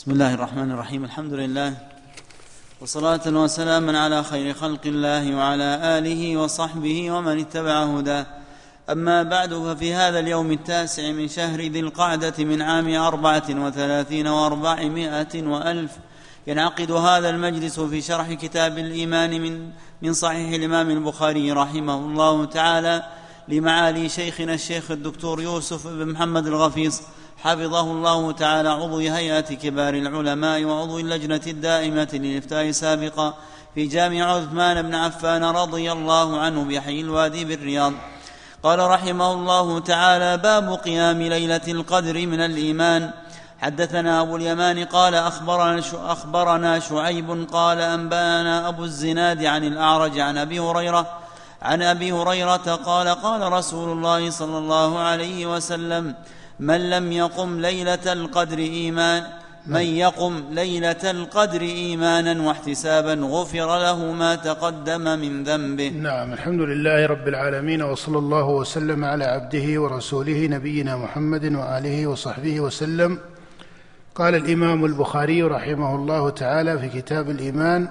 بسم الله الرحمن الرحيم الحمد لله وصلاة وسلاما على خير خلق الله وعلى آله وصحبه ومن اتبع هداه أما بعد ففي هذا اليوم التاسع من شهر ذي القعدة من عام أربعة وثلاثين وأربعمائة وألف ينعقد هذا المجلس في شرح كتاب الإيمان من من صحيح الإمام البخاري رحمه الله تعالى لمعالي شيخنا الشيخ الدكتور يوسف بن محمد الغفيص حفظه الله تعالى عضو هيئة كبار العلماء وعضو اللجنة الدائمة للإفتاء سابقا في جامع عثمان بن عفان رضي الله عنه بحي الوادي بالرياض. قال رحمه الله تعالى باب قيام ليلة القدر من الإيمان. حدثنا أبو اليمان قال أخبرنا, أخبرنا شعيب قال أنبأنا أبو الزناد عن الأعرج عن أبي هريرة عن أبي هريرة قال قال رسول الله صلى الله عليه وسلم من لم يقم ليلة القدر إيمان من يقم ليلة القدر إيمانا واحتسابا غفر له ما تقدم من ذنبه. نعم الحمد لله رب العالمين وصلى الله وسلم على عبده ورسوله نبينا محمد وآله وصحبه وسلم. قال الإمام البخاري رحمه الله تعالى في كتاب الإيمان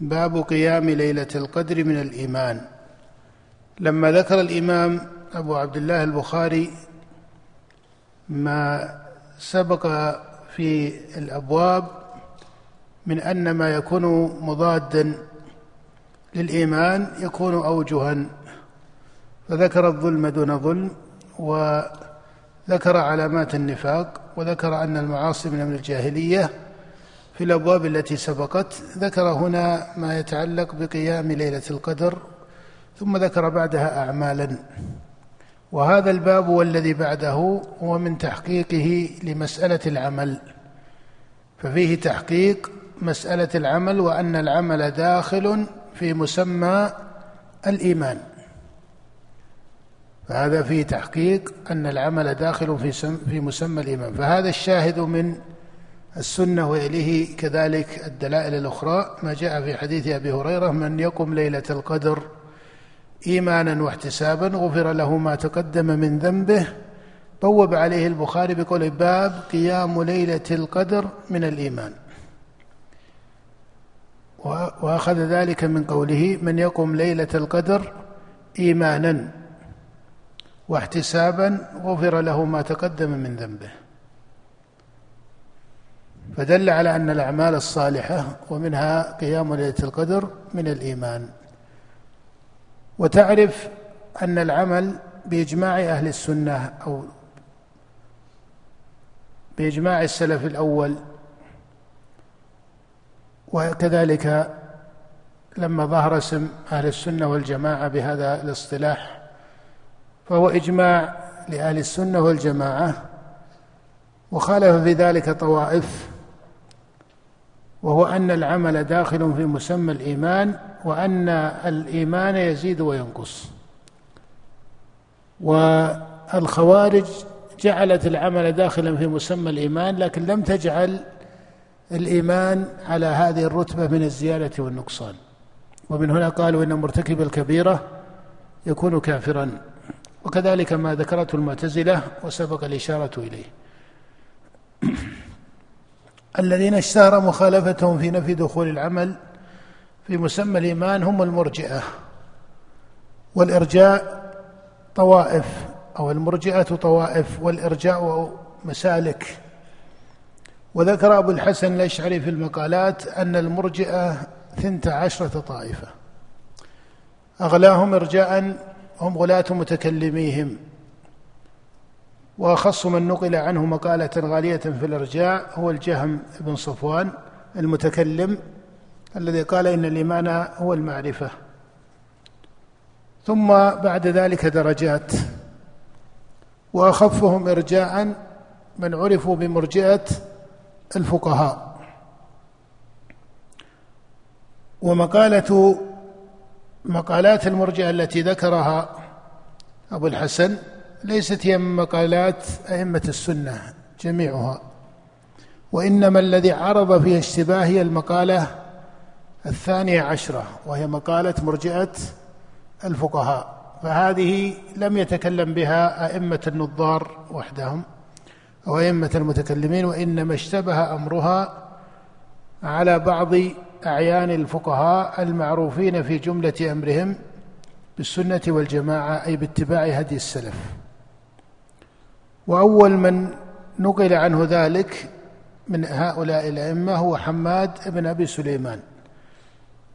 باب قيام ليلة القدر من الإيمان. لما ذكر الإمام أبو عبد الله البخاري ما سبق في الأبواب من أن ما يكون مضادا للإيمان يكون أوجها فذكر الظلم دون ظلم وذكر علامات النفاق وذكر أن المعاصي من الجاهلية في الأبواب التي سبقت. ذكر هنا ما يتعلق بقيام ليلة القدر ثم ذكر بعدها اعمالا. وهذا الباب والذي بعده هو من تحقيقه لمسألة العمل. ففيه تحقيق مسألة العمل وأن العمل داخل في مسمى الإيمان. فهذا فيه تحقيق أن العمل داخل في في مسمى الإيمان. فهذا الشاهد من السنة وإليه كذلك الدلائل الأخرى ما جاء في حديث أبي هريرة من يقم ليلة القدر إيمانا واحتسابا غفر له ما تقدم من ذنبه. بوب عليه البخاري بقول باب قيام ليلة القدر من الإيمان. وأخذ ذلك من قوله من يقم ليلة القدر إيمانا واحتسابا غفر له ما تقدم من ذنبه. فدل على أن الأعمال الصالحة ومنها قيام ليلة القدر من الإيمان. وتعرف أن العمل بإجماع أهل السنة أو بإجماع السلف الأول. وكذلك لما ظهر اسم أهل السنة والجماعة بهذا الاصطلاح فهو إجماع لأهل السنة والجماعة وخالف في ذلك طوائف وهو أن العمل داخل في مسمى الإيمان وأن الإيمان يزيد وينقص. والخوارج جعلت العمل داخلا في مسمى الإيمان لكن لم تجعل الإيمان على هذه الرتبة من الزيادة والنقصان. ومن هنا قالوا إن مرتكب الكبيرة يكون كافرا. وكذلك ما ذكرته المعتزلة وسبق الإشارة إليه. الذين اشتهر مخالفتهم في نفي دخول العمل في مسمى الإيمان هم المرجئة والإرجاء طوائف أو المرجئة طوائف والإرجاء مسالك. وذكر أبو الحسن الأشعري في المقالات أن المرجئة ثنت عشرة طائفة. أغلاهم إرجاء هم غلاة متكلميهم. وأخص من نقل عنه مقالة غالية في الإرجاء هو الجهم بن صفوان المتكلم. الذي قال إن الإيمان هو المعرفة. ثم بعد ذلك درجات. وأخفهم إرجاء من عرفوا بمرجئة الفقهاء. ومقالة مقالات المرجئة التي ذكرها أبو الحسن ليست هي من مقالات أئمة السنة جميعها. وإنما الذي عرض فيها اشتباه هي المقالة الثانية عشرة وهي مقالة مرجئة الفقهاء فهذه لم يتكلم بها أئمة النظار وحدهم أو أئمة المتكلمين وإنما اشتبه أمرها على بعض أعيان الفقهاء المعروفين في جملة أمرهم بالسنة والجماعة أي باتباع هدي السلف. وأول من نقل عنه ذلك من هؤلاء الأئمة هو حماد بن أبي سليمان.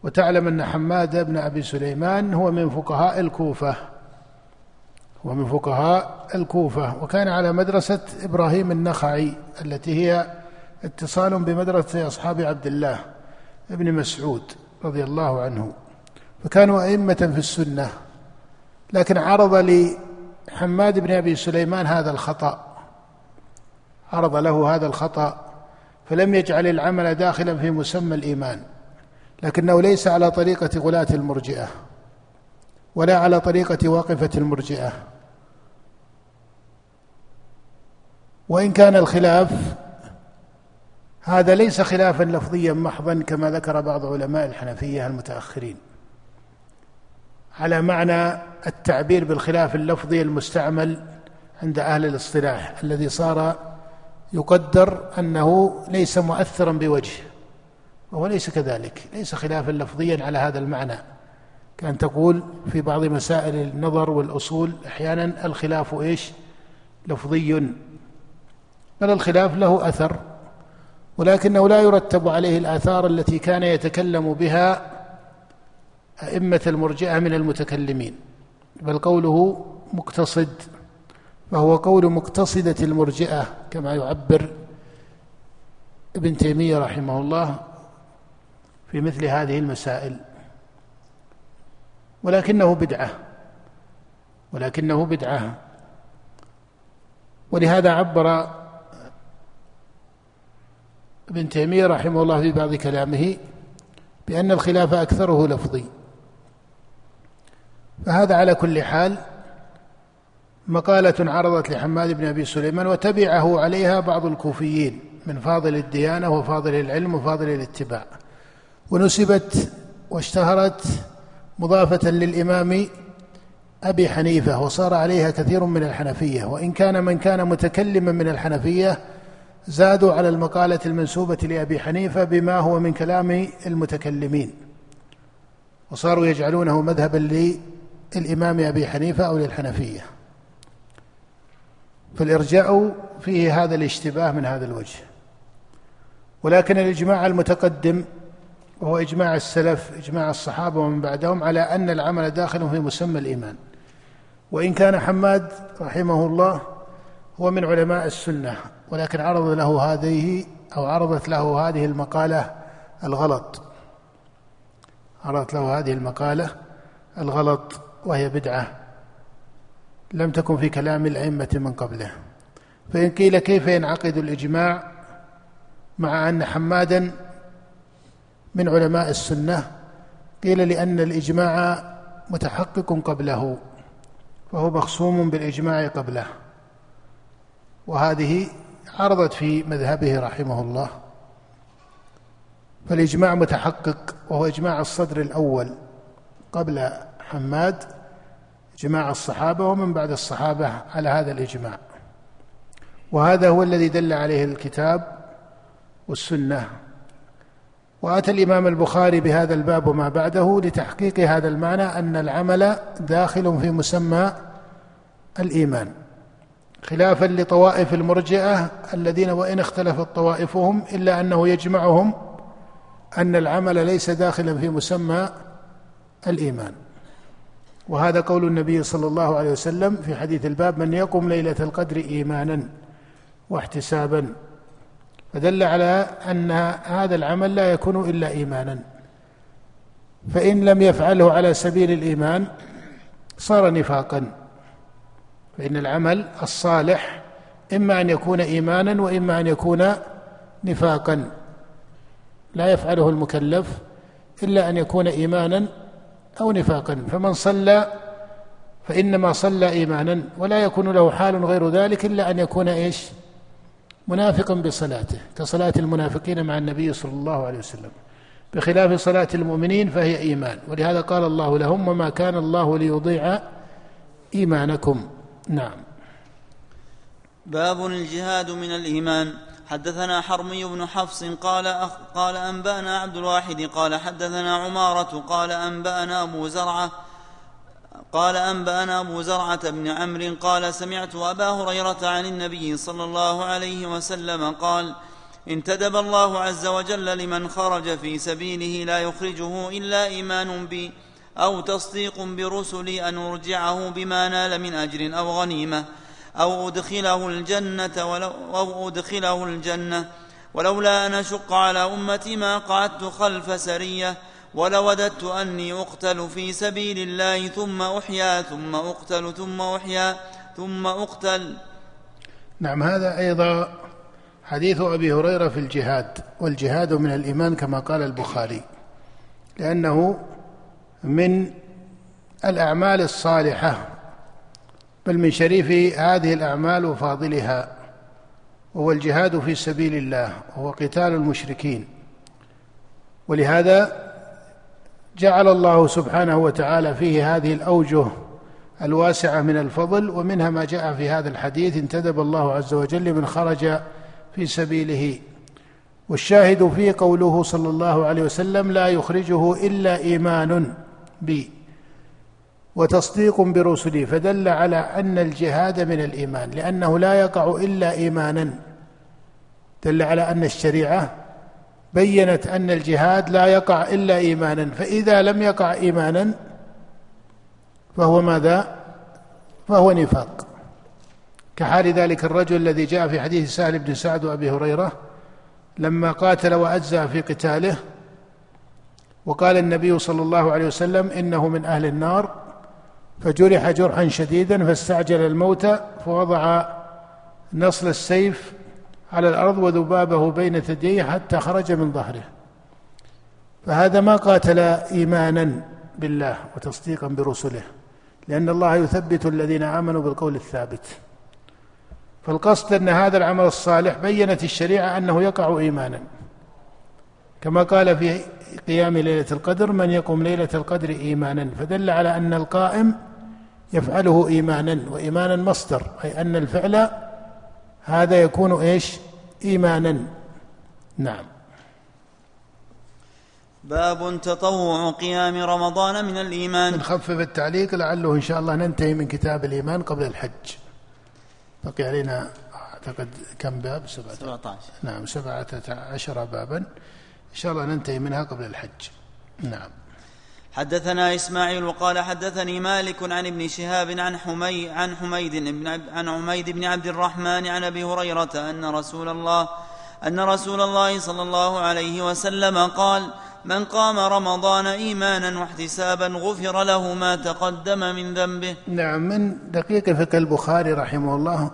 وتعلم أن حماد بن أبي سليمان هو من فقهاء الكوفة هو من فقهاء الكوفة وكان على مدرسة إبراهيم النخعي التي هي اتصال بمدرسة أصحاب عبد الله ابن مسعود رضي الله عنه. فكانوا أئمة في السنة لكن عرض لحماد بن أبي سليمان هذا الخطأ عرض له هذا الخطأ فلم يجعل العمل داخلا في مسمى الإيمان. لكنه ليس على طريقة غلاة المرجئة ولا على طريقة واقفة المرجئة. وإن كان الخلاف هذا ليس خلافا لفظيا محضا كما ذكر بعض علماء الحنفية المتأخرين. على معنى التعبير بالخلاف اللفظي المستعمل عند أهل الاصطلاح الذي صار يقدر أنه ليس مؤثرا بوجه. وهو ليس كذلك ليس خلافا لفظيا على هذا المعنى. كان تقول في بعض مسائل النظر والأصول أحيانا الخلاف إيش؟ لفظي. بل الخلاف له أثر ولكنه لا يرتب عليه الآثار التي كان يتكلم بها أئمة المرجئة من المتكلمين. بل قوله مقتصد فهو قول مقتصدة المرجئة كما يعبر ابن تيمية رحمه الله في مثل هذه المسائل. ولكنه بدعة. ولكنه بدعة. ولهذا عبر ابن تيمية رحمه الله في بعض كلامه بأن الخلاف أكثره لفظي. فهذا على كل حال مقالة عرضت لحماد بن أبي سليمان وتبعه عليها بعض الكوفيين من فاضل الديانة وفاضل العلم وفاضل الاتباع. ونسبت واشتهرت مضافة للإمام أبي حنيفة وصار عليها كثير من الحنفية وإن كان من كان متكلما من الحنفية زادوا على المقالة المنسوبة لأبي حنيفة بما هو من كلام المتكلمين. وصاروا يجعلونه مذهبا للإمام أبي حنيفة أو للحنفية. فالإرجاء فيه هذا الاشتباه من هذا الوجه. ولكن الإجماع المتقدم وهو إجماع السلف إجماع الصحابة ومن بعدهم على أن العمل داخل في مسمى الإيمان. وإن كان حماد رحمه الله هو من علماء السنة ولكن عرض له هذه أو عرضت له هذه المقالة الغلط. عرضت له هذه المقالة الغلط وهي بدعة. لم تكن في كلام الأئمة من قبله. فإن قيل كيف ينعقد الإجماع مع أن حمادا من علماء السنة قيل لأن الإجماع متحقق قبله فهو مخصوم بالإجماع قبله. وهذه عرضت في مذهبه رحمه الله. فالإجماع متحقق وهو إجماع الصدر الأول قبل حماد إجماع الصحابة ومن بعد الصحابة على هذا الإجماع. وهذا هو الذي دل عليه الكتاب والسنة. وأتى الإمام البخاري بهذا الباب وما بعده لتحقيق هذا المعنى أن العمل داخل في مسمى الإيمان خلافا لطوائف المرجئة الذين وإن اختلفت طوائفهم إلا أنه يجمعهم أن العمل ليس داخلا في مسمى الإيمان. وهذا قول النبي صلى الله عليه وسلم في حديث الباب من يقم ليلة القدر إيمانا واحتسابا فدل على أن هذا العمل لا يكون إلا إيمانا. فإن لم يفعله على سبيل الإيمان صار نفاقا. فإن العمل الصالح إما أن يكون إيمانا وإما أن يكون نفاقا. لا يفعله المكلف إلا أن يكون إيمانا أو نفاقا. فمن صلى فإنما صلى إيمانا ولا يكون له حال غير ذلك إلا أن يكون إيش؟ منافقا بصلاته كصلاة المنافقين مع النبي صلى الله عليه وسلم. بخلاف صلاة المؤمنين فهي إيمان. ولهذا قال الله لهم وما كان الله ليضيع إيمانكم. نعم. باب الجهاد من الإيمان. حدثنا حرمي بن حفص قال أخ قال أنبأنا عبد الواحد قال حدثنا عمارة قال أنبأنا أبو زرعة قال أنبأنا أبو زرعة بن عمرو قال سمعت أبا هريرة عن النبي صلى الله عليه وسلم قال انتدب الله عز وجل لمن خرج في سبيله لا يخرجه إلا إيمان بي أو تصديق برسلي أن أرجعه بما نال من أجر أو غنيمة أو أدخله الجنة ولو أو أدخله الجنة ولولا أن أشق على أمتي ما قعدت خلف سرية ولوددت أني أقتل في سبيل الله ثم أحيا ثم أقتل ثم أحيا ثم أقتل. نعم هذا أيضا حديث أبي هريرة في الجهاد والجهاد من الإيمان كما قال البخاري لأنه من الأعمال الصالحة بل من شريف هذه الأعمال وفاضلها وهو الجهاد في سبيل الله وهو قتال المشركين. ولهذا جعل الله سبحانه وتعالى فيه هذه الأوجه الواسعة من الفضل ومنها ما جاء في هذا الحديث انتدب الله عز وجل من خرج في سبيله. والشاهد فيه قوله صلى الله عليه وسلم لا يخرجه إلا إيمان بي وتصديق برسلي فدل على أن الجهاد من الإيمان لأنه لا يقع إلا إيمانا. دل على أن الشريعة بينت أن الجهاد لا يقع إلا ايمانا فإذا لم يقع ايمانا فهو ماذا؟ فهو نفاق. كحال ذلك الرجل الذي جاء في حديث سهل بن سعد وأبي هريرة لما قاتل وأجزى في قتاله وقال النبي صلى الله عليه وسلم إنه من أهل النار فجرح جرحا شديدا فاستعجل الموت فوضع نصل السيف على الأرض وذبابه بين ثدييه حتى خرج من ظهره. فهذا ما قاتل إيمانا بالله وتصديقا برسله لأن الله يثبت الذين آمنوا بالقول الثابت. فالقصد أن هذا العمل الصالح بينت الشريعة أنه يقع إيمانا. كما قال في قيام ليلة القدر من يقوم ليلة القدر إيمانا فدل على أن القائم يفعله إيمانا وإيمانا مصدر أي أن الفعل هذا يكون إيش؟ ايمانا. نعم. باب تطوع قيام رمضان من الإيمان. نخفف التعليق لعله إن شاء الله ننتهي من كتاب الإيمان قبل الحج. بقي علينا أعتقد كم باب؟ سبعة. 17 نعم سبعة عشر بابا. إن شاء الله ننتهي منها قبل الحج. نعم. حدثنا إسماعيل وقال حدثني مالك عن ابن شهاب عن حمي عن حميد بن عن حميد بن عبد الرحمن عن أبي هريرة أن رسول الله أن رسول الله صلى الله عليه وسلم قال من قام رمضان إيمانا واحتسابا غفر له ما تقدم من ذنبه. نعم من دقيق فقه البخاري رحمه الله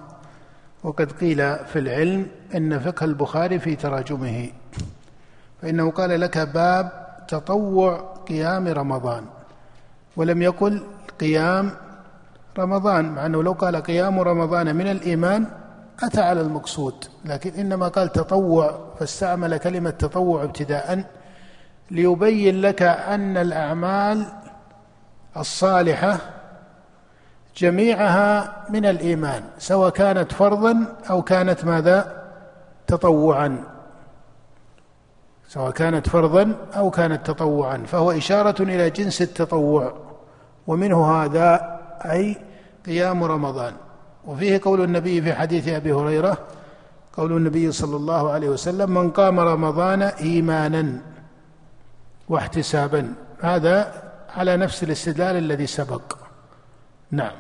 وقد قيل في العلم أن فقه البخاري في تراجمه فإنه قال لك باب تطوع قيام رمضان ولم يقل قيام رمضان مع أنه لو قال قيام رمضان من الإيمان أتى على المقصود لكن إنما قال تطوع فاستعمل كلمة تطوع ابتداء ليبين لك أن الأعمال الصالحة جميعها من الإيمان سواء كانت فرضا أو كانت ماذا؟ تطوعا. سواء كانت فرضا أو كانت تطوعا فهو إشارة إلى جنس التطوع ومنه هذا أي قيام رمضان. وفيه قول النبي في حديث أبي هريرة قول النبي صلى الله عليه وسلم من قام رمضان ايمانا واحتسابا. هذا على نفس الاستدلال الذي سبق. نعم.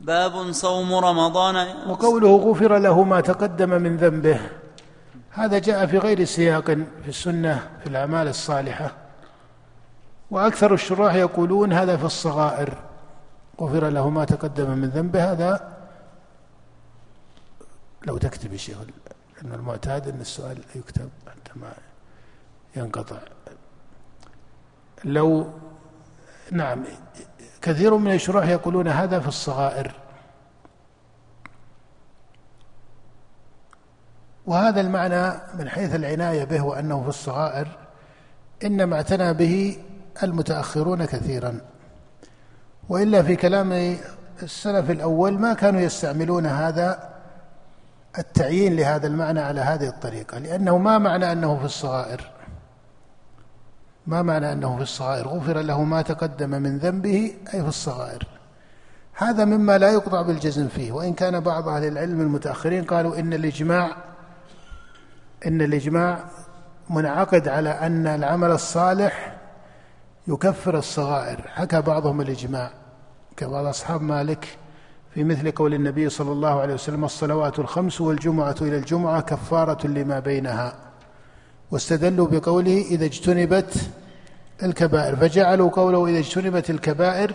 باب صوم رمضان. وقوله غفر له ما تقدم من ذنبه. هذا جاء في غير سياق في السنة في الأعمال الصالحة. وأكثر الشراح يقولون هذا في الصغائر. غفر له ما تقدم من ذنبه. هذا لو تكتب يا شيخ لأن المعتاد أن السؤال يكتب عندما ينقطع. لو نعم كثير من الشراح يقولون هذا في الصغائر. وهذا المعنى من حيث العناية به وأنه في الصغائر إنما اعتنى به المتأخرون كثيرا. وإلا في كلام السلف الأول ما كانوا يستعملون هذا التعيين لهذا المعنى على هذه الطريقة لأنه ما معنى أنه في الصغائر. ما معنى أنه في الصغائر؟ غفر له ما تقدم من ذنبه أي في الصغائر. هذا مما لا يقطع بالجزم فيه. وإن كان بعض أهل العلم المتأخرين قالوا إن الإجماع إن الإجماع منعقد على أن العمل الصالح يكفر الصغائر. حكى بعضهم الإجماع كبعض أصحاب مالك في مثل قول النبي صلى الله عليه وسلم الصلوات الخمس والجمعة إلى الجمعة كفارة لما بينها. واستدلوا بقوله إذا اجتنبت الكبائر. فجعلوا قوله إذا اجتنبت الكبائر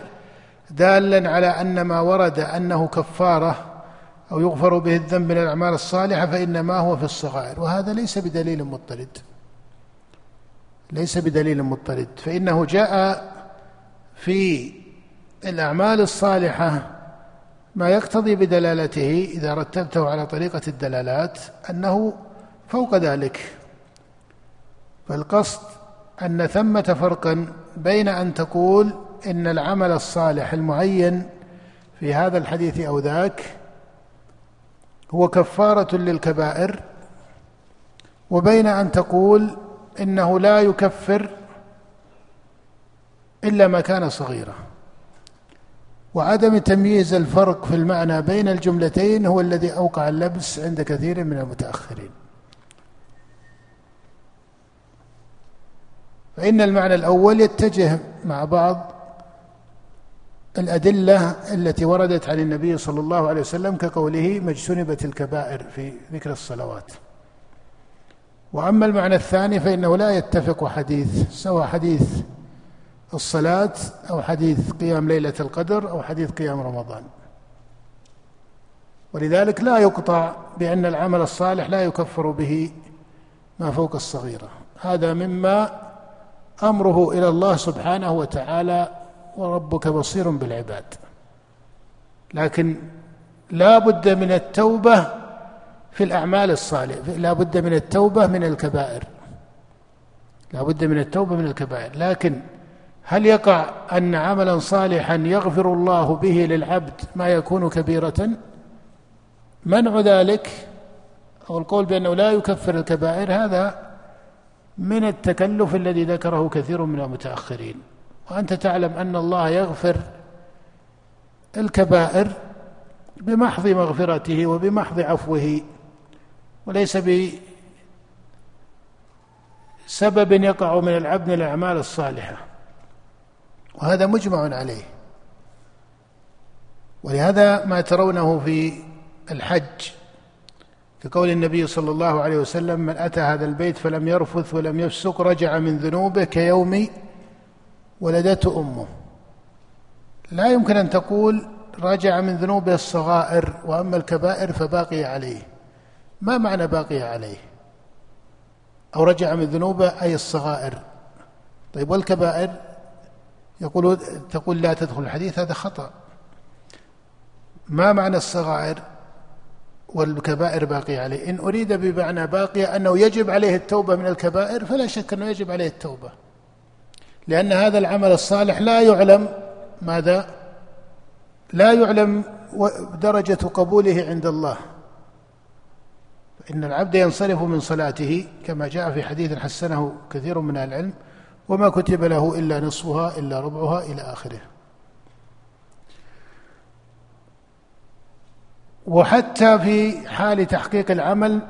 دالا على أن ما ورد أنه كفارة أو يغفر به الذنب من الأعمال الصالحة فإنما هو في الصغائر. وهذا ليس بدليل مضطرد ليس بدليل مضطرد فإنه جاء في الأعمال الصالحة ما يقتضي بدلالته إذا رتبته على طريقة الدلالات أنه فوق ذلك. فالقصد أن ثمة فرقا بين أن تقول إن العمل الصالح المعين في هذا الحديث أو ذاك هو كفارة للكبائر وبين أن تقول إنه لا يكفر إلا ما كان صغيرا. وعدم تمييز الفرق في المعنى بين الجملتين هو الذي أوقع اللبس عند كثير من المتأخرين. فإن المعنى الأول يتجه مع بعض الأدلة التي وردت عن النبي صلى الله عليه وسلم كقوله ما اجتنبت الكبائر في ذكر الصلوات. وأما المعنى الثاني فإنه لا يتفق حديث سواء حديث الصلاة أو حديث قيام ليلة القدر أو حديث قيام رمضان. ولذلك لا يقطع بأن العمل الصالح لا يكفر به ما فوق الصغيرة. هذا مما أمره إلى الله سبحانه وتعالى وربك بصير بالعباد. لكن لا بد من التوبة في الأعمال الصالحة لا بد من التوبة من الكبائر. لا بد من التوبة من الكبائر. لكن هل يقع أن عملا صالحا يغفر الله به للعبد ما يكون كبيرة؟ منع ذلك؟ أو القول بأنه لا يكفر الكبائر هذا من التكلف الذي ذكره كثير من المتأخرين. وأنت تعلم أن الله يغفر الكبائر بمحض مغفرته وبمحض عفوه وليس بسبب يقع من العبد من الأعمال الصالحة. وهذا مجمع عليه. ولهذا ما ترونه في الحج كقول النبي صلى الله عليه وسلم من أتى هذا البيت فلم يرفث ولم يفسق رجع من ذنوبه كيوم ولدته أمه. لا يمكن أن تقول رجع من ذنوبه الصغائر وأما الكبائر فباقي عليه. ما معنى باقي عليه؟ أو رجع من ذنوبه أي الصغائر. طيب والكبائر؟ يقول تقول لا تدخل الحديث هذا خطأ. ما معنى الصغائر والكبائر باقية عليه؟ إن أريد بمعنى باقية أنه يجب عليه التوبة من الكبائر فلا شك أنه يجب عليه التوبة. لأن هذا العمل الصالح لا يعلم ماذا؟ لا يعلم درجة قبوله عند الله. إن العبد ينصرف من صلاته كما جاء في حديث حسنه كثير من العلم وما كتب له إلا نصفها إلا ربعها إلى آخره. وحتى في حال تحقيق العمل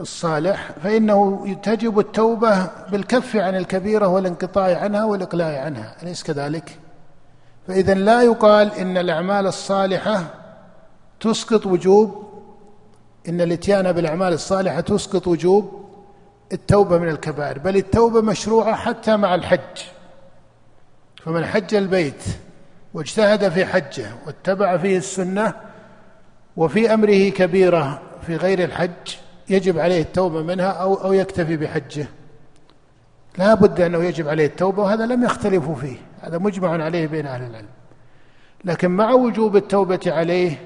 الصالح فإنه تجب التوبة بالكف عن الكبيرة والانقطاع عنها والإقلاع عنها أليس كذلك؟ فإذا لا يقال إن الأعمال الصالحة تسقط وجوب إن الإتيان بالأعمال الصالحة تسقط وجوب التوبة من الكبائر بل التوبة مشروعة حتى مع الحج فمن حج البيت واجتهد في حجه واتبع فيه السنة وفي أمره كبيرة في غير الحج يجب عليه التوبة منها أو أو يكتفي بحجه. لا بد أنه يجب عليه التوبة وهذا لم يختلفوا فيه هذا مجمع عليه بين أهل العلم. لكن مع وجوب التوبة عليه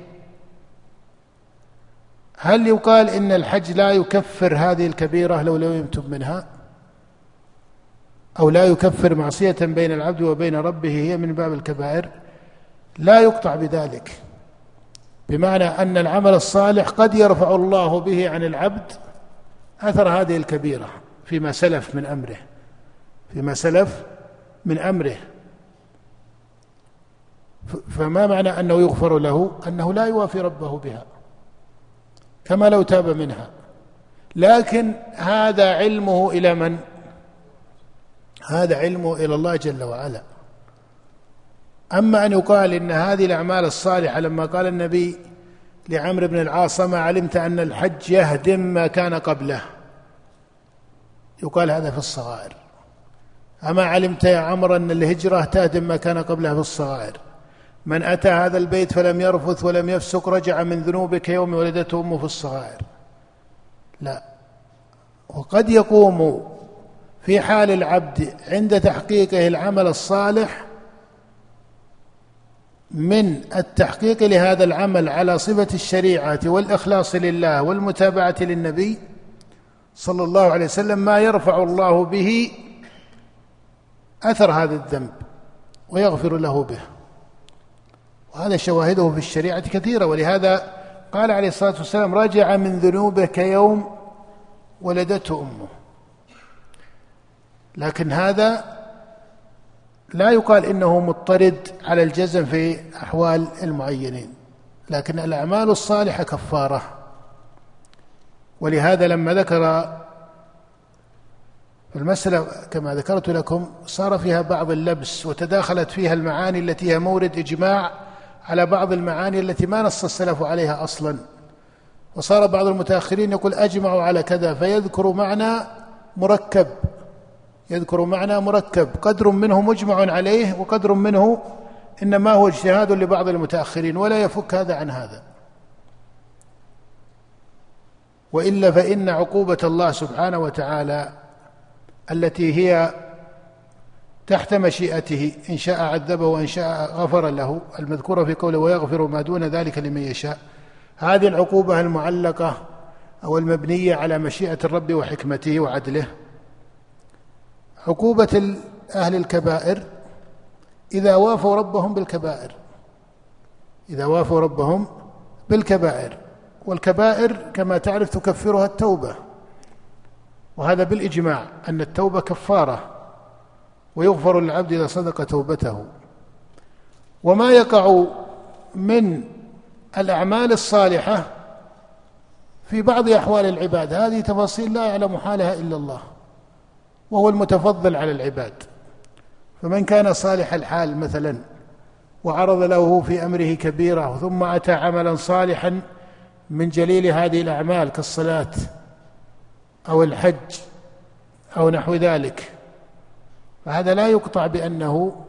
هل يقال إن الحج لا يكفر هذه الكبيرة لو لم يتب منها؟ أو لا يكفر معصية بين العبد وبين ربه هي من باب الكبائر. لا يقطع بذلك. بمعنى أن العمل الصالح قد يرفع الله به عن العبد أثر هذه الكبيرة فيما سلف من أمره فيما سلف من أمره. فما معنى أنه يغفر له؟ أنه لا يوافي ربه بها كما لو تاب منها. لكن هذا علمه إلى من؟ هذا علمه إلى الله جل وعلا. أما أن يقال إن هذه الأعمال الصالحة لما قال النبي لعمرو بن العاص ما علمت أن الحج يهدم ما كان قبله. يقال هذا في الصغائر. أما علمت يا عمرو أن الهجرة تهدم ما كان قبلها في الصغائر؟ من أتى هذا البيت فلم يرفث ولم يفسق رجع من ذنوبه كيوم ولدته أمه في الصغائر. لا. وقد يقوم في حال العبد عند تحقيقه العمل الصالح من التحقيق لهذا العمل على صفة الشريعة والإخلاص لله والمتابعة للنبي صلى الله عليه وسلم ما يرفع الله به أثر هذا الذنب ويغفر له به. وهذا شواهده في الشريعة كثيرة ولهذا قال عليه الصلاة والسلام رجع من ذنوبه كيوم ولدته أمه. لكن هذا لا يقال إنه مضطرد على الجزم في أحوال المعينين لكن الأعمال الصالحة كفارة. ولهذا لما ذكر المسألة كما ذكرت لكم صار فيها بعض اللبس وتداخلت فيها المعاني التي هي مورد إجماع على بعض المعاني التي ما نص السلف عليها أصلا. وصار بعض المتأخرين يقول أجمعوا على كذا فيذكر معنى مركب. يذكر معنى مركب. قدر منه مجمع عليه وقدر منه إنما هو اجتهاد لبعض المتأخرين ولا يفك هذا عن هذا. وإلا فإن عقوبة الله سبحانه وتعالى التي هي تحت مشيئته إن شاء عذبه وإن شاء غفر له المذكورة في قوله ويغفر ما دون ذلك لمن يشاء هذه العقوبة المعلقة أو المبنية على مشيئة الرب وحكمته وعدله. عقوبة أهل الكبائر إذا وافوا ربهم بالكبائر. إذا وافوا ربهم بالكبائر. والكبائر كما تعرف تكفرها التوبة. وهذا بالإجماع أن التوبة كفارة ويغفر للعبد إذا صدق توبته. وما يقع من الأعمال الصالحة في بعض أحوال العباد. هذه تفاصيل لا يعلم حالها إلا الله. وهو المتفضل على العباد. فمن كان صالح الحال مثلا وعرض له في أمره كبيرة ثم أتى عملا صالحا من جليل هذه الأعمال كالصلاة أو الحج أو نحو ذلك. فهذا لا يقطع بأنه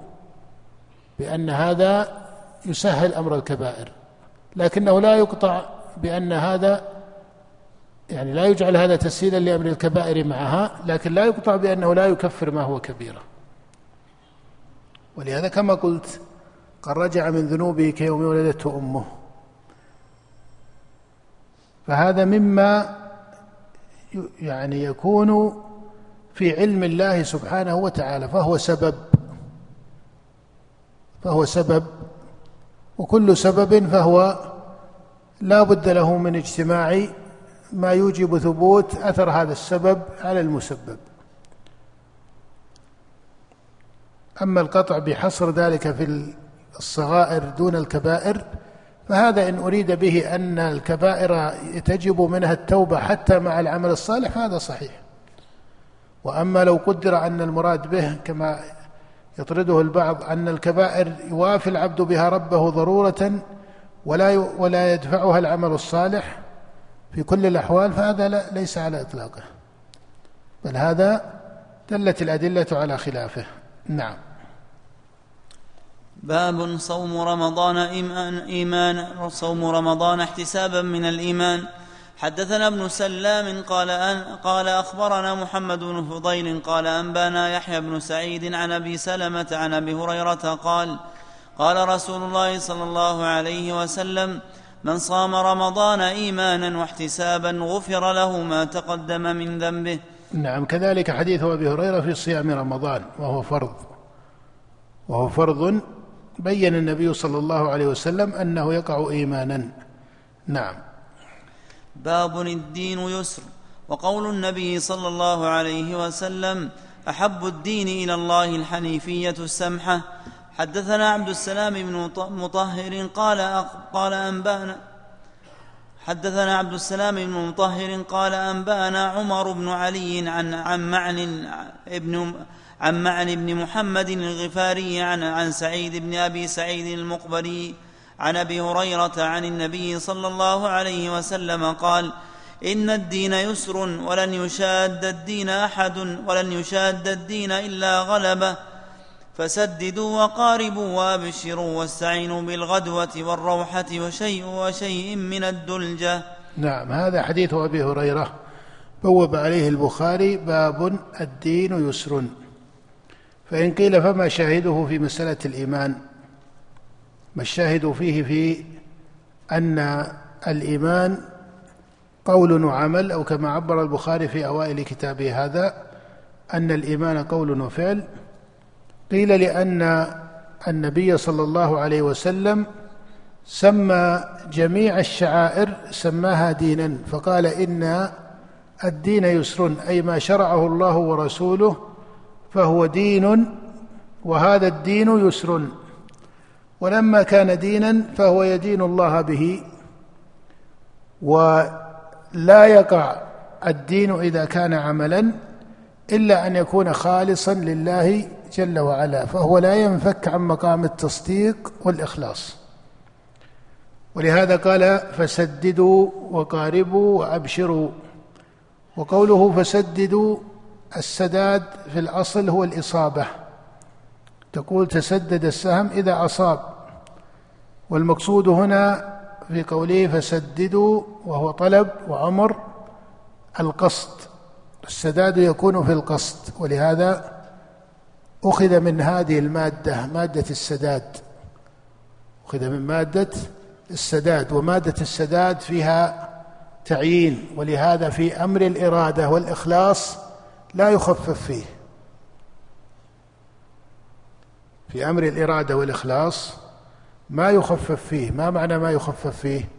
بأن هذا يسهل أمر الكبائر. لكنه لا يقطع بأن هذا يعني لا يجعل هذا تسهيلا لأمر الكبائر معها لكن لا يقطع بأنه لا يكفر ما هو كبيره ولهذا كما قلت قد رجع من ذنوبه كيوم ولدته أمه. فهذا مما يعني يكون في علم الله سبحانه وتعالى فهو سبب. فهو سبب. وكل سبب فهو لا بد له من اجتماع ما يوجب ثبوت أثر هذا السبب على المسبب. أما القطع بحصر ذلك في الصغائر دون الكبائر فهذا إن أريد به أن الكبائر تجب منها التوبة حتى مع العمل الصالح فهذا صحيح. وأما لو قدر أن المراد به كما يطرده البعض أن الكبائر يوافي العبد بها ربه ضرورة ولا ولا يدفعها العمل الصالح في كل الأحوال فهذا لا ليس على إطلاقه. بل هذا دلت الأدلة على خلافه. نعم. باب صوم رمضان إيمان, إيمان صوم رمضان احتسابا من الإيمان. حدثنا ابن سلام قال أن قال أخبرنا محمد بن فضيل قال أنبانا يحيى بن سعيد عن أبي سلمة عن أبي هريرة قال قال رسول الله صلى الله عليه وسلم من صام رمضان إيمانا واحتسابا غفر له ما تقدم من ذنبه. نعم كذلك حديث أبي هريرة في صيام رمضان وهو فرض. وهو فرض بين النبي صلى الله عليه وسلم أنه يقع إيمانا. نعم. باب الدين يسر وقول النبي صلى الله عليه وسلم أحب الدين إلى الله الحنيفية السمحة حدثنا عبد السلام بن مطهر قال قال انبانا حدثنا عبد السلام بن مطهر قال أنبأنا عمر بن علي عن عن معن ابن عن معن بن محمد الغفاري عن عن سعيد بن أبي سعيد المقبري عن أبي هريرة عن النبي صلى الله عليه وسلم قال إن الدين يسر ولن يشاد الدين أحد ولن يشاد الدين إلا غلبه فسددوا وقاربوا وابشروا واستعينوا بالغدوة والروحة وشيء وشيء من الدلجة. نعم هذا حديث أبي هريرة. بوب عليه البخاري باب الدين يسر. فإن قيل فما شاهده في مسألة الإيمان؟ ما الشاهد فيه في أن الإيمان قول وعمل أو كما عبر البخاري في أوائل كتابه هذا أن الإيمان قول وفعل قيل لأن النبي صلى الله عليه وسلم سمى جميع الشعائر سماها دينا فقال إن الدين يسر أي ما شرعه الله ورسوله فهو دين وهذا الدين يسر ولما كان دينا فهو يدين الله به ولا يقع الدين إذا كان عملا إلا أن يكون خالصا لله جل وعلا فهو لا ينفك عن مقام التصديق والإخلاص. ولهذا قال فسددوا وقاربوا وأبشروا. وقوله فسددوا السداد في الأصل هو الإصابة. تقول تسدد السهم إذا أصاب. والمقصود هنا في قوله فسددوا وهو طلب وأمر القصد. السداد يكون في القصد. ولهذا أخذ من هذه المادة مادة السداد. أخذ من مادة السداد ومادة السداد فيها تعيين ولهذا في أمر الإرادة والإخلاص لا يخفف فيه. في أمر الإرادة والإخلاص ما يخفف فيه. ما معنى ما يخفف فيه؟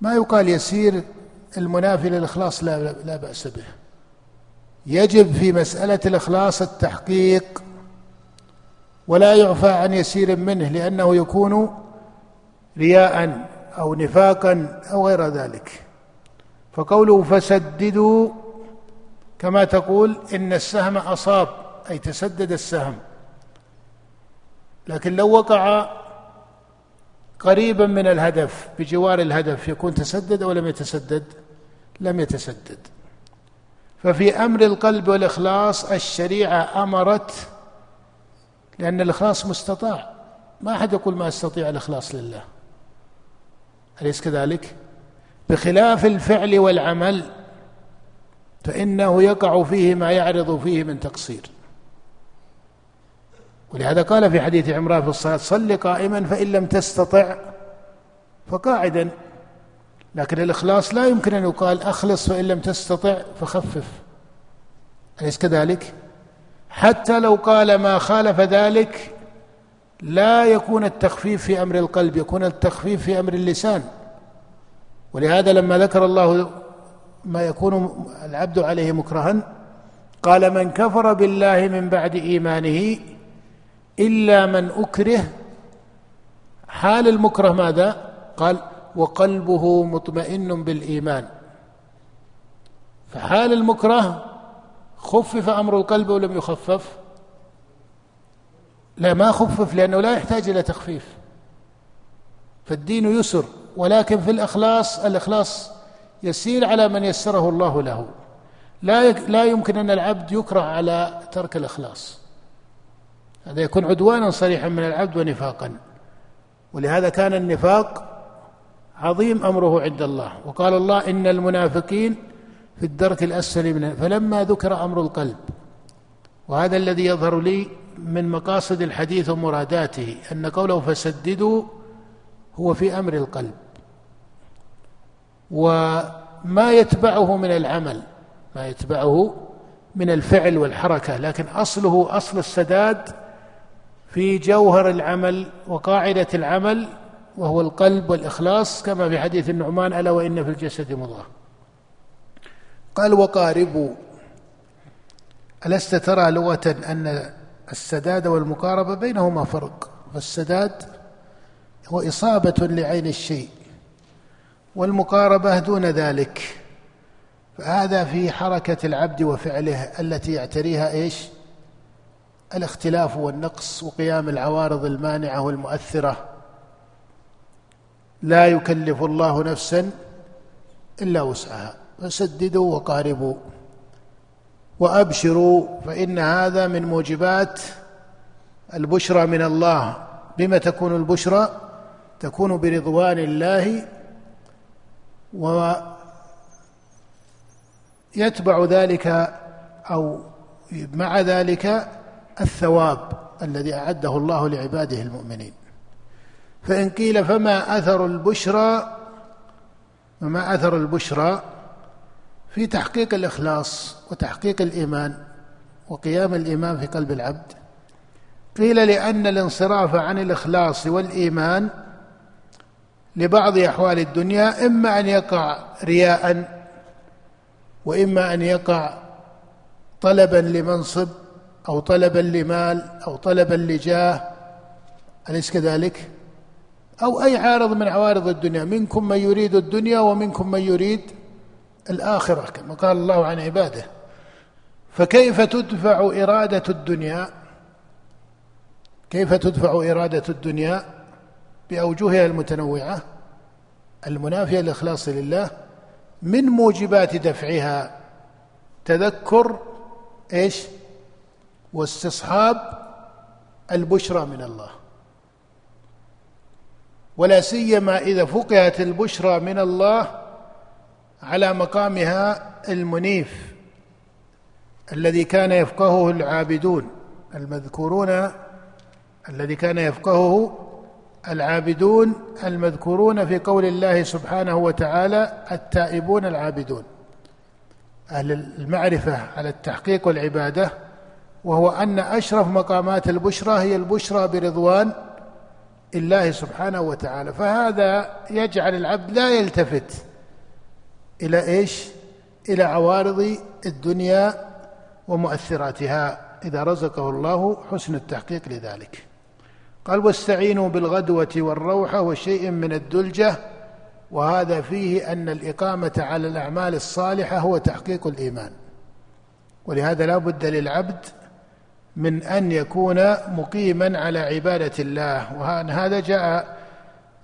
ما يقال يسير المنافي للإخلاص لا, لا بأس به. يجب في مسألة الإخلاص التحقيق ولا يعفى عن يسير منه لأنه يكون رياء أو نفاقا أو غير ذلك. فقوله فسددوا كما تقول إن السهم أصاب أي تسدد السهم. لكن لو وقع قريبا من الهدف بجوار الهدف يكون تسدد أو لم يتسدد؟ لم يتسدد. ففي أمر القلب والإخلاص الشريعة أمرت لأن الإخلاص مستطاع. ما أحد يقول ما أستطيع الإخلاص لله. أليس كذلك؟ بخلاف الفعل والعمل فإنه يقع فيه ما يعرض فيه من تقصير. ولهذا قال في حديث عمران في الصلاة صل قائما فإن لم تستطع فقاعدا. لكن الإخلاص لا يمكن أن يقال أخلص فإن لم تستطع فخفف. أليس كذلك؟ حتى لو قال ما خالف ذلك لا يكون التخفيف في أمر القلب يكون التخفيف في أمر اللسان. ولهذا لما ذكر الله ما يكون العبد عليه مكرها قال من كفر بالله من بعد إيمانه إلا من أكره. حال المكره ماذا؟ قال وقلبه مطمئن بالإيمان. فحال المكره خفف أمر القلب ولم يخفف. لا ما خفف لأنه لا يحتاج إلى تخفيف. فالدين يسر ولكن في الإخلاص الإخلاص يسير على من يسره الله له. لا لا يمكن أن العبد يكره على ترك الإخلاص. هذا يكون عدوانا صريحا من العبد ونفاقا. ولهذا كان النفاق عظيم أمره عند الله. وقال الله إن المنافقين في الدرك الأسفل من فلما ذكر أمر القلب وهذا الذي يظهر لي من مقاصد الحديث ومراداته أن قوله فسددوا هو في أمر القلب وما يتبعه من العمل ما يتبعه من الفعل والحركة لكن أصله أصل السداد في جوهر العمل وقاعدة العمل وهو القلب والإخلاص كما في حديث النعمان ألا وإن في الجسد مضغة قال وقاربوا. ألست ترى لغة أن السداد والمقاربة بينهما فرق؟ فالسداد هو إصابة لعين الشيء والمقاربة دون ذلك. فهذا في حركة العبد وفعله التي يعتريها إيش؟ الاختلاف والنقص وقيام العوارض المانعة والمؤثرة. لا يكلف الله نفسا إلا وسعها. فسددوا وقاربوا. وأبشروا فإن هذا من موجبات البشرى من الله. بما تكون البشرى؟ تكون برضوان الله ويتبع ذلك أو مع ذلك الثواب الذي أعده الله لعباده المؤمنين. فإن قيل فما أثر البشرى؟ وما أثر البشرى؟ في تحقيق الإخلاص وتحقيق الإيمان وقيام الإيمان في قلب العبد. قيل لأن الانصراف عن الإخلاص والإيمان لبعض أحوال الدنيا إما أن يقع رياء وإما أن يقع طلبا لمنصب أو طلبا لمال أو طلبا لجاه أليس كذلك؟ أو أي عارض من عوارض الدنيا منكم من يريد الدنيا ومنكم من يريد الآخرة كما قال الله عن عباده. فكيف تدفع إرادة الدنيا؟ كيف تدفع إرادة الدنيا؟ بأوجهها المتنوعة المنافية للإخلاص لله من موجبات دفعها؟ تذكر إيش؟ واستصحاب البشرى من الله. ولا سيما إذا فقهت البشرى من الله على مقامها المنيف الذي كان يفقهه العابدون المذكورون الذي كان يفقهه العابدون المذكورون في قول الله سبحانه وتعالى التائبون العابدون. أهل المعرفة على التحقيق والعبادة وهو أن أشرف مقامات البشرى هي البشرى برضوان الله سبحانه وتعالى. فهذا يجعل العبد لا يلتفت إلى إيش؟ إلى عوارض الدنيا ومؤثراتها. إذا رزقه الله حسن التحقيق لذلك. قال واستعينوا بالغدوة والروحة وشيء من الدلجة وهذا فيه أن الإقامة على الأعمال الصالحة هو تحقيق الإيمان. ولهذا لا بد للعبد من أن يكون مقيما على عبادة الله. وهذا جاء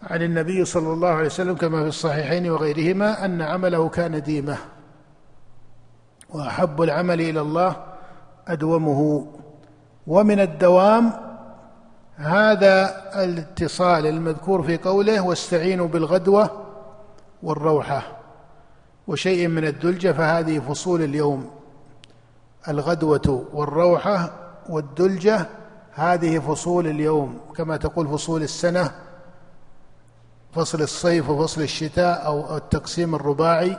عن النبي صلى الله عليه وسلم كما في الصحيحين وغيرهما أن عمله كان ديمة. وأحب العمل إلى الله أدومه. ومن الدوام هذا الاتصال المذكور في قوله واستعينوا بالغدوة والروحة وشيء من الدلجة فهذه فصول اليوم. الغدوة والروحة والدلجة هذه فصول اليوم. كما تقول فصول السنة فصل الصيف وفصل الشتاء أو التقسيم الرباعي.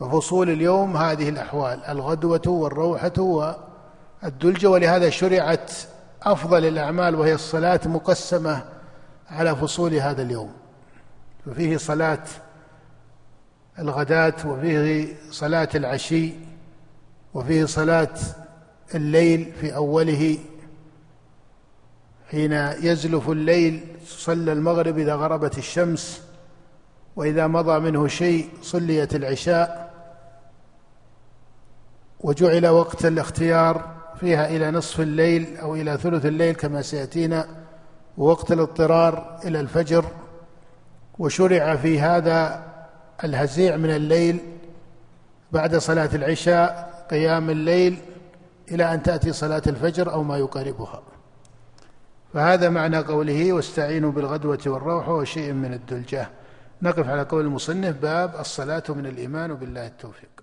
ففصول اليوم هذه الأحوال الغدوة والروحة الدلجة ولهذا شرعت أفضل الأعمال وهي الصلاة مقسمة على فصول هذا اليوم. ففيه صلاة الغداة وفيه صلاة العشي وفيه صلاة الليل في أوله حين يزلف الليل صلى المغرب إذا غربت الشمس وإذا مضى منه شيء صليت العشاء وجعل وقت الاختيار فيها إلى نصف الليل أو إلى ثلث الليل كما سيأتينا ووقت الاضطرار إلى الفجر. وشرع في هذا الهزيع من الليل بعد صلاة العشاء قيام الليل إلى أن تأتي صلاة الفجر أو ما يقاربها. فهذا معنى قوله واستعينوا بالغدوة والروح وشيء من الدلجة. نقف على قول المصنف باب الصلاة من الإيمان وبالله التوفيق.